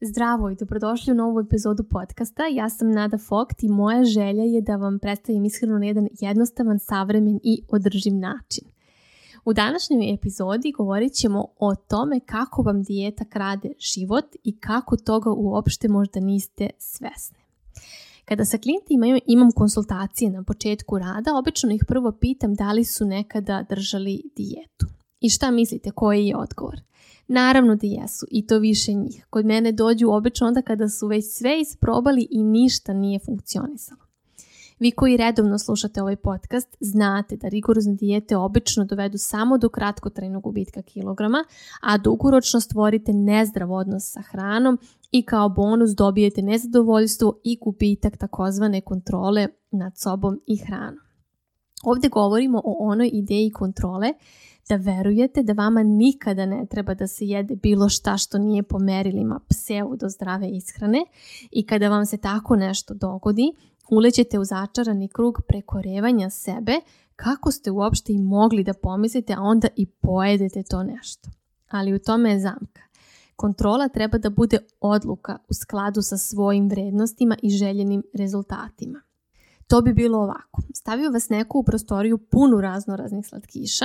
Zdravo i dobrodošli u novu epizodu podcasta. Ja sam Nada Fokt i moja želja je da vam predstavim iskreno na jedan jednostavan, savremen i održiv način. U današnjoj epizodi govorit ćemo o tome kako vam dijeta krade život i kako toga uopšte možda niste svesni. Kada sa klijentima imam, imam konsultacije na početku rada, obično ih prvo pitam da li su nekada držali dijetu. I šta mislite, koji je odgovor? Naravno da jesu i to više njih. Kod mene dođu obično onda kada su već sve isprobali i ništa nije funkcionisalo. Vi koji redovno slušate ovaj podcast znate da rigorozne dijete obično dovedu samo do kratkotrajnog gubitka kilograma, a dugoročno stvorite nezdrav odnos sa hranom i kao bonus dobijete nezadovoljstvo i gubitak takozvane kontrole nad sobom i hranom. Ovdje govorimo o onoj ideji kontrole da verujete da vama nikada ne treba da se jede bilo šta što nije po merilima pseudo zdrave ishrane i kada vam se tako nešto dogodi, ulećete u začarani krug prekorevanja sebe kako ste uopšte i mogli da pomislite, a onda i pojedete to nešto. Ali u tome je zamka. Kontrola treba da bude odluka u skladu sa svojim vrednostima i željenim rezultatima. To bi bilo ovako. Stavio vas neko u prostoriju punu raznoraznih slatkiša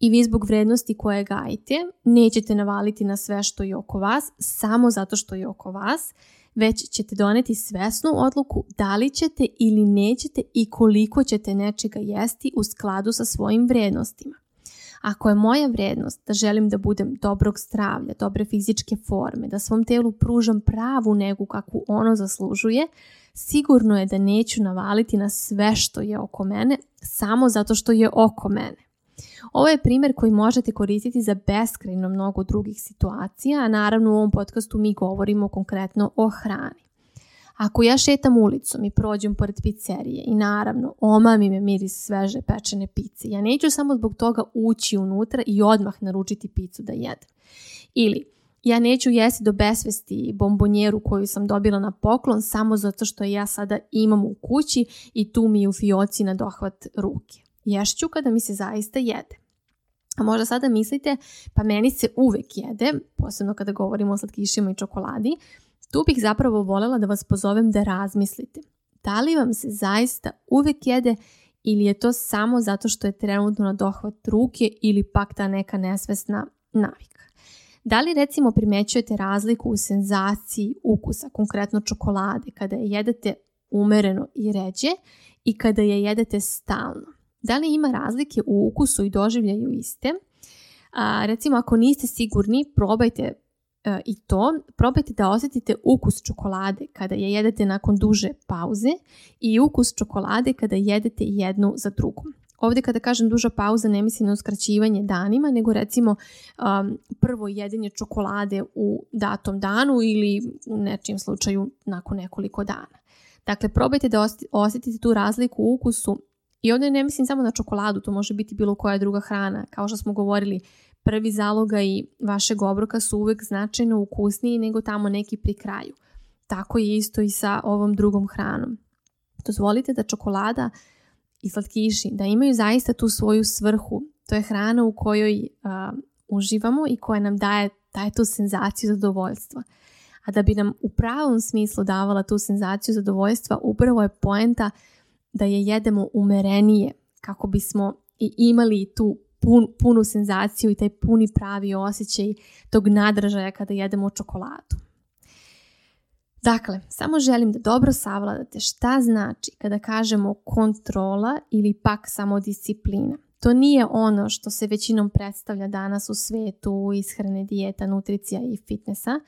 i vi zbog vrednosti koje gajite nećete navaliti na sve što je oko vas samo zato što je oko vas, već ćete doneti svesnu odluku da li ćete ili nećete i koliko ćete nečega jesti u skladu sa svojim vrednostima. Ako je moja vrednost da želim da budem dobrog zdravlja, dobre fizičke forme, da svom telu pružam pravu negu kakvu ono zaslužuje, sigurno je da neću navaliti na sve što je oko mene samo zato što je oko mene. Ovo je primjer koji možete koristiti za beskrajno mnogo drugih situacija, a naravno u ovom podcastu mi govorimo konkretno o hrani. Ako ja šetam ulicom i prođem pored pizzerije i naravno omami me miris sveže pečene pice, ja neću samo zbog toga ući unutra i odmah naručiti picu da jedem. Ili ja neću jesti do besvesti bombonjeru koju sam dobila na poklon samo zato što ja sada imam u kući i tu mi u fioci na dohvat ruke ješću kada mi se zaista jede. A možda sada mislite, pa meni se uvek jede, posebno kada govorimo o slatkišima i čokoladi, tu bih zapravo voljela da vas pozovem da razmislite. Da li vam se zaista uvek jede ili je to samo zato što je trenutno na dohvat ruke ili pak ta neka nesvesna navika. Da li recimo primećujete razliku u senzaciji ukusa, konkretno čokolade, kada je jedete umereno i ređe i kada je jedete stalno? Da li ima razlike u ukusu i doživljaju iste? A, recimo, ako niste sigurni, probajte e, i to. Probajte da osjetite ukus čokolade kada je jedete nakon duže pauze i ukus čokolade kada jedete jednu za drugom. Ovdje kada kažem duža pauza ne mislim na uskraćivanje danima, nego recimo prvo jedenje čokolade u datom danu ili u nečijem slučaju nakon nekoliko dana. Dakle, probajte da osjetite tu razliku u ukusu i ovdje ne mislim samo na čokoladu, to može biti bilo koja druga hrana. Kao što smo govorili, prvi zaloga i vašeg obroka su uvijek značajno ukusniji nego tamo neki pri kraju. Tako je isto i sa ovom drugom hranom. Dozvolite da čokolada i slatkiši, da imaju zaista tu svoju svrhu. To je hrana u kojoj uživamo i koja nam daje, daje tu senzaciju zadovoljstva. A da bi nam u pravom smislu davala tu senzaciju zadovoljstva, upravo je poenta da je jedemo umerenije kako bismo i imali tu punu senzaciju i taj puni pravi osjećaj tog nadražaja kada jedemo čokoladu. Dakle, samo želim da dobro savladate šta znači kada kažemo kontrola ili pak disciplina. To nije ono što se većinom predstavlja danas u svetu ishrane, dijeta, nutricija i fitnessa.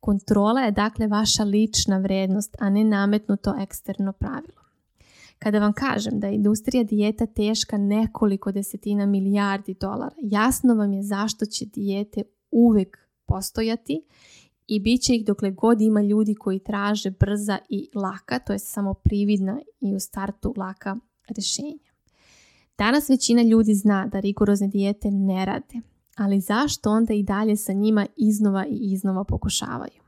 Kontrola je dakle vaša lična vrednost, a ne nametnuto eksterno pravilo. Kada vam kažem da je industrija dijeta teška nekoliko desetina milijardi dolara, jasno vam je zašto će dijete uvek postojati i bit će ih dokle god ima ljudi koji traže brza i laka, to je samo prividna i u startu laka rješenja. Danas većina ljudi zna da rigorozne dijete ne rade, ali zašto onda i dalje sa njima iznova i iznova pokušavaju?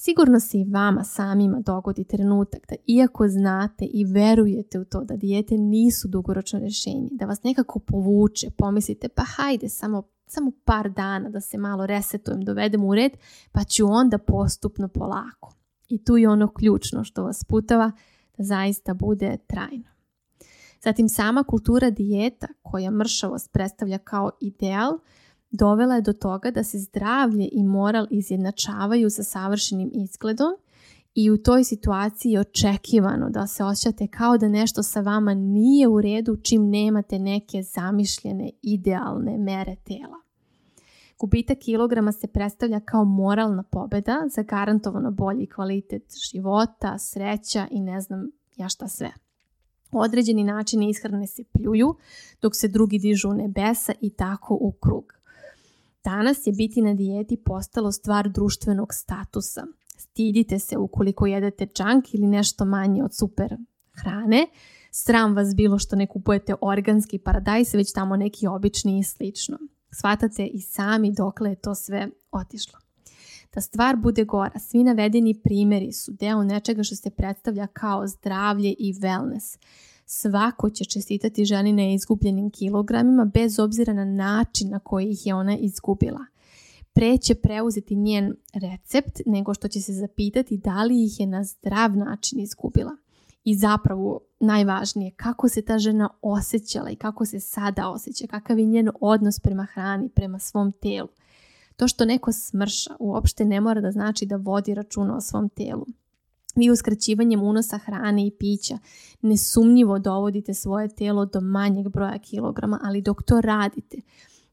Sigurno se i vama samima dogodi trenutak da iako znate i verujete u to da dijete nisu dugoročno rješenje, da vas nekako povuče, pomislite pa hajde samo samo par dana da se malo resetujem, dovedem u red, pa ću onda postupno polako. I tu je ono ključno što vas putava da zaista bude trajno. Zatim sama kultura dijeta koja mršavost predstavlja kao ideal, dovela je do toga da se zdravlje i moral izjednačavaju sa savršenim izgledom i u toj situaciji je očekivano da se osjećate kao da nešto sa vama nije u redu čim nemate neke zamišljene idealne mere tela. Gubitak kilograma se predstavlja kao moralna pobeda za garantovano bolji kvalitet života, sreća i ne znam ja šta sve. Određeni načini ishrane se pljuju, dok se drugi dižu u nebesa i tako u krug. Danas je biti na dijeti postalo stvar društvenog statusa. Stidite se ukoliko jedete junk ili nešto manje od super hrane. Sram vas bilo što ne kupujete organski paradajs, već tamo neki obični i slično. Shvatate i sami dokle je to sve otišlo. Da stvar bude gora, svi navedeni primjeri su deo nečega što se predstavlja kao zdravlje i wellness svako će čestitati ženi na izgubljenim kilogramima bez obzira na način na koji ih je ona izgubila. Pre će preuzeti njen recept nego što će se zapitati da li ih je na zdrav način izgubila. I zapravo najvažnije kako se ta žena osjećala i kako se sada osjeća, kakav je njen odnos prema hrani, prema svom telu. To što neko smrša uopšte ne mora da znači da vodi računa o svom telu. Vi uskraćivanjem unosa hrane i pića nesumnjivo dovodite svoje tijelo do manjeg broja kilograma, ali dok to radite,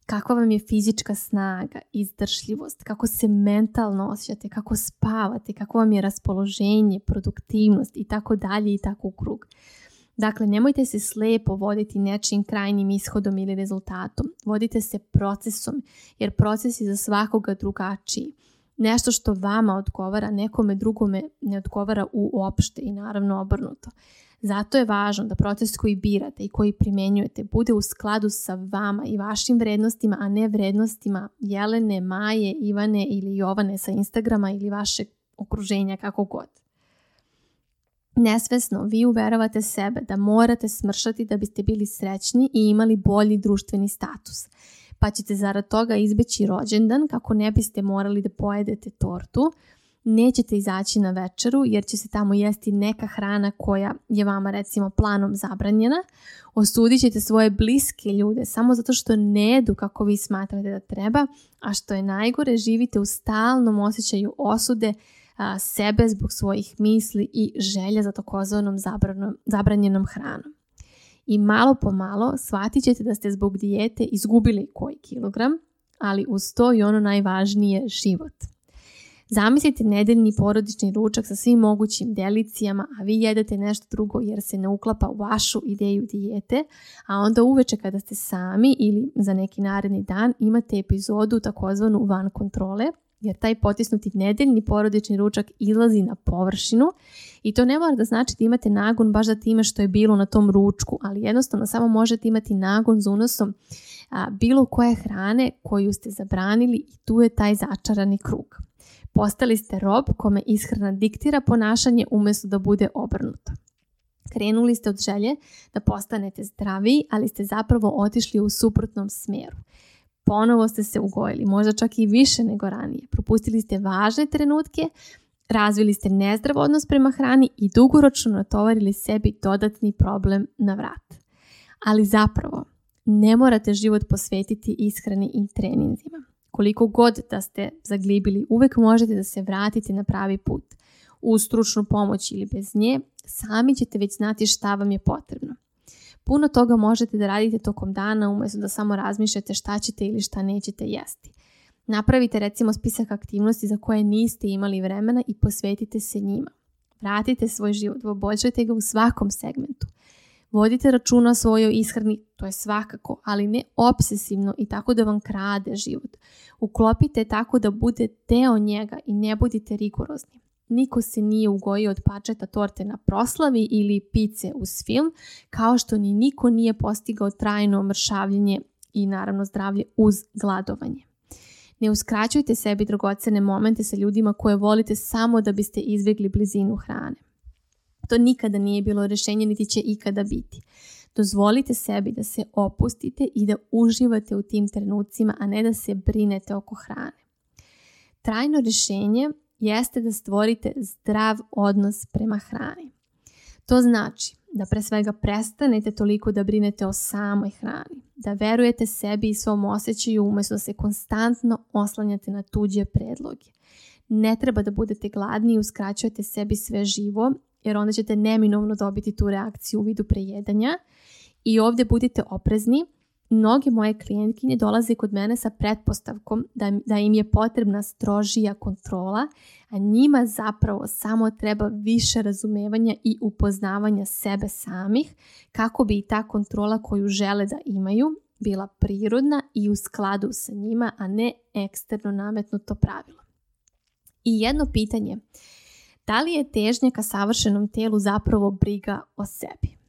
kakva vam je fizička snaga, izdršljivost, kako se mentalno osjećate, kako spavate, kako vam je raspoloženje, produktivnost i tako dalje i tako u krug. Dakle, nemojte se slepo voditi nečim krajnim ishodom ili rezultatom. Vodite se procesom, jer proces je za svakoga drugačiji nešto što vama odgovara, nekome drugome ne odgovara uopšte i naravno obrnuto. Zato je važno da proces koji birate i koji primenjujete bude u skladu sa vama i vašim vrednostima, a ne vrednostima Jelene, Maje, Ivane ili Jovane sa Instagrama ili vašeg okruženja kako god. Nesvesno vi uveravate sebe da morate smršati da biste bili srećni i imali bolji društveni status pa ćete zarad toga izbeći rođendan kako ne biste morali da pojedete tortu. Nećete izaći na večeru jer će se tamo jesti neka hrana koja je vama recimo planom zabranjena. Osudit ćete svoje bliske ljude samo zato što ne jedu kako vi smatrate da treba, a što je najgore živite u stalnom osjećaju osude sebe zbog svojih misli i želja za takozvanom zabranjenom hranom i malo po malo shvatit ćete da ste zbog dijete izgubili koji kilogram, ali uz to i ono najvažnije život. Zamislite nedeljni porodični ručak sa svim mogućim delicijama, a vi jedete nešto drugo jer se ne uklapa u vašu ideju dijete, a onda uveče kada ste sami ili za neki naredni dan imate epizodu takozvanu van kontrole – jer taj potisnuti nedeljni porodični ručak izlazi na površinu i to ne mora da znači da imate nagon baš za time što je bilo na tom ručku, ali jednostavno samo možete imati nagon za unosom bilo koje hrane koju ste zabranili i tu je taj začarani krug. Postali ste rob kome ishrana diktira ponašanje umjesto da bude obrnuto. Krenuli ste od želje da postanete zdraviji, ali ste zapravo otišli u suprotnom smjeru ponovo ste se ugojili, možda čak i više nego ranije. Propustili ste važne trenutke, razvili ste nezdrav odnos prema hrani i dugoročno natovarili sebi dodatni problem na vrat. Ali zapravo, ne morate život posvetiti ishrani i treninzima. Koliko god da ste zaglibili, uvek možete da se vratite na pravi put. U stručnu pomoć ili bez nje, sami ćete već znati šta vam je potrebno. Puno toga možete da radite tokom dana umjesto da samo razmišljate šta ćete ili šta nećete jesti. Napravite recimo spisak aktivnosti za koje niste imali vremena i posvetite se njima. Vratite svoj život, poboljšajte ga u svakom segmentu. Vodite računa o svojoj ishrani, to je svakako, ali ne obsesivno i tako da vam krade život. Uklopite tako da bude deo njega i ne budite rigorozni niko se nije ugojio od pačeta torte na proslavi ili pice uz film, kao što ni niko nije postigao trajno mršavljenje i naravno zdravlje uz gladovanje. Ne uskraćujte sebi drogocene momente sa ljudima koje volite samo da biste izbjegli blizinu hrane. To nikada nije bilo rješenje niti će ikada biti. Dozvolite sebi da se opustite i da uživate u tim trenucima, a ne da se brinete oko hrane. Trajno rješenje jeste da stvorite zdrav odnos prema hrani. To znači da pre svega prestanete toliko da brinete o samoj hrani, da verujete sebi i svom osjećaju umjesto da se konstantno oslanjate na tuđe predloge. Ne treba da budete gladni i uskraćujete sebi sve živo, jer onda ćete neminovno dobiti tu reakciju u vidu prejedanja. I ovdje budite oprezni Mnoge moje klijentkinje dolaze kod mene sa pretpostavkom da, da im je potrebna strožija kontrola, a njima zapravo samo treba više razumevanja i upoznavanja sebe samih kako bi i ta kontrola koju žele da imaju bila prirodna i u skladu sa njima, a ne eksterno nametnuto pravilo. I jedno pitanje, da li je težnja ka savršenom telu zapravo briga o sebi?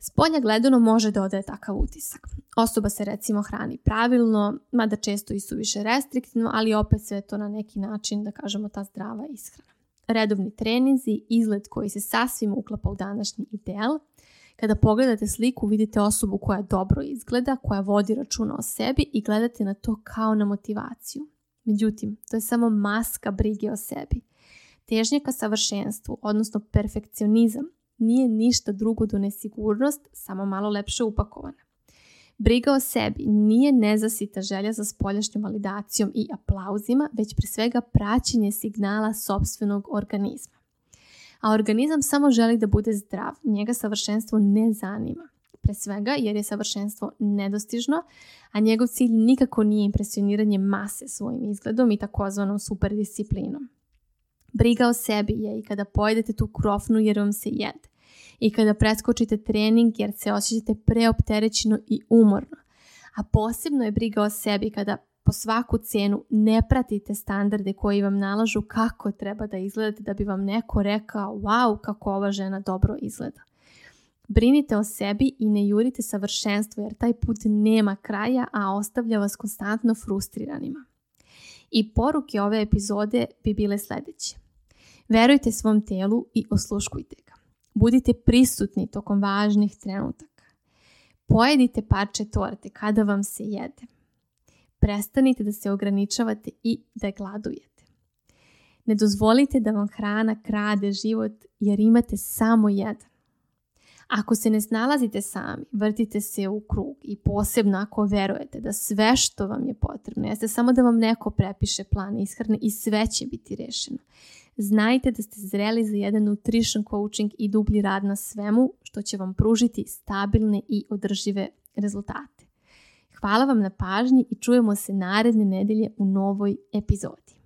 Spolja gledano može da odaje takav utisak. Osoba se recimo hrani pravilno, mada često i su više restriktivno, ali opet sve to na neki način, da kažemo, ta zdrava ishrana. Redovni treninzi, izgled koji se sasvim uklapa u današnji ideal. Kada pogledate sliku, vidite osobu koja dobro izgleda, koja vodi računa o sebi i gledate na to kao na motivaciju. Međutim, to je samo maska brige o sebi. Težnje ka savršenstvu, odnosno perfekcionizam, nije ništa drugo do nesigurnost, samo malo lepše upakovana. Briga o sebi nije nezasita želja za spoljašnjom validacijom i aplauzima, već pre svega praćenje signala sobstvenog organizma. A organizam samo želi da bude zdrav, njega savršenstvo ne zanima. Pre svega jer je savršenstvo nedostižno, a njegov cilj nikako nije impresioniranje mase svojim izgledom i takozvanom superdisciplinom. Briga o sebi je i kada pojedete tu krofnu jer vam se jede i kada preskočite trening jer se osjećate preopterećeno i umorno. A posebno je briga o sebi kada po svaku cenu ne pratite standarde koji vam nalažu kako treba da izgledate da bi vam neko rekao wow kako ova žena dobro izgleda. Brinite o sebi i ne jurite savršenstvo jer taj put nema kraja, a ostavlja vas konstantno frustriranima. I poruke ove epizode bi bile sljedeće. Verujte svom telu i osluškujte Budite prisutni tokom važnih trenutaka. Pojedite parče torte kada vam se jede. Prestanite da se ograničavate i da gladujete. Ne dozvolite da vam hrana krade život jer imate samo jedan. Ako se ne snalazite sami, vrtite se u krug i posebno ako verujete da sve što vam je potrebno jeste samo da vam neko prepiše plan ishrane i sve će biti rešeno. Znajte da ste zreli za jedan nutrition coaching i dublji rad na svemu što će vam pružiti stabilne i održive rezultate. Hvala vam na pažnji i čujemo se naredne nedelje u novoj epizodi.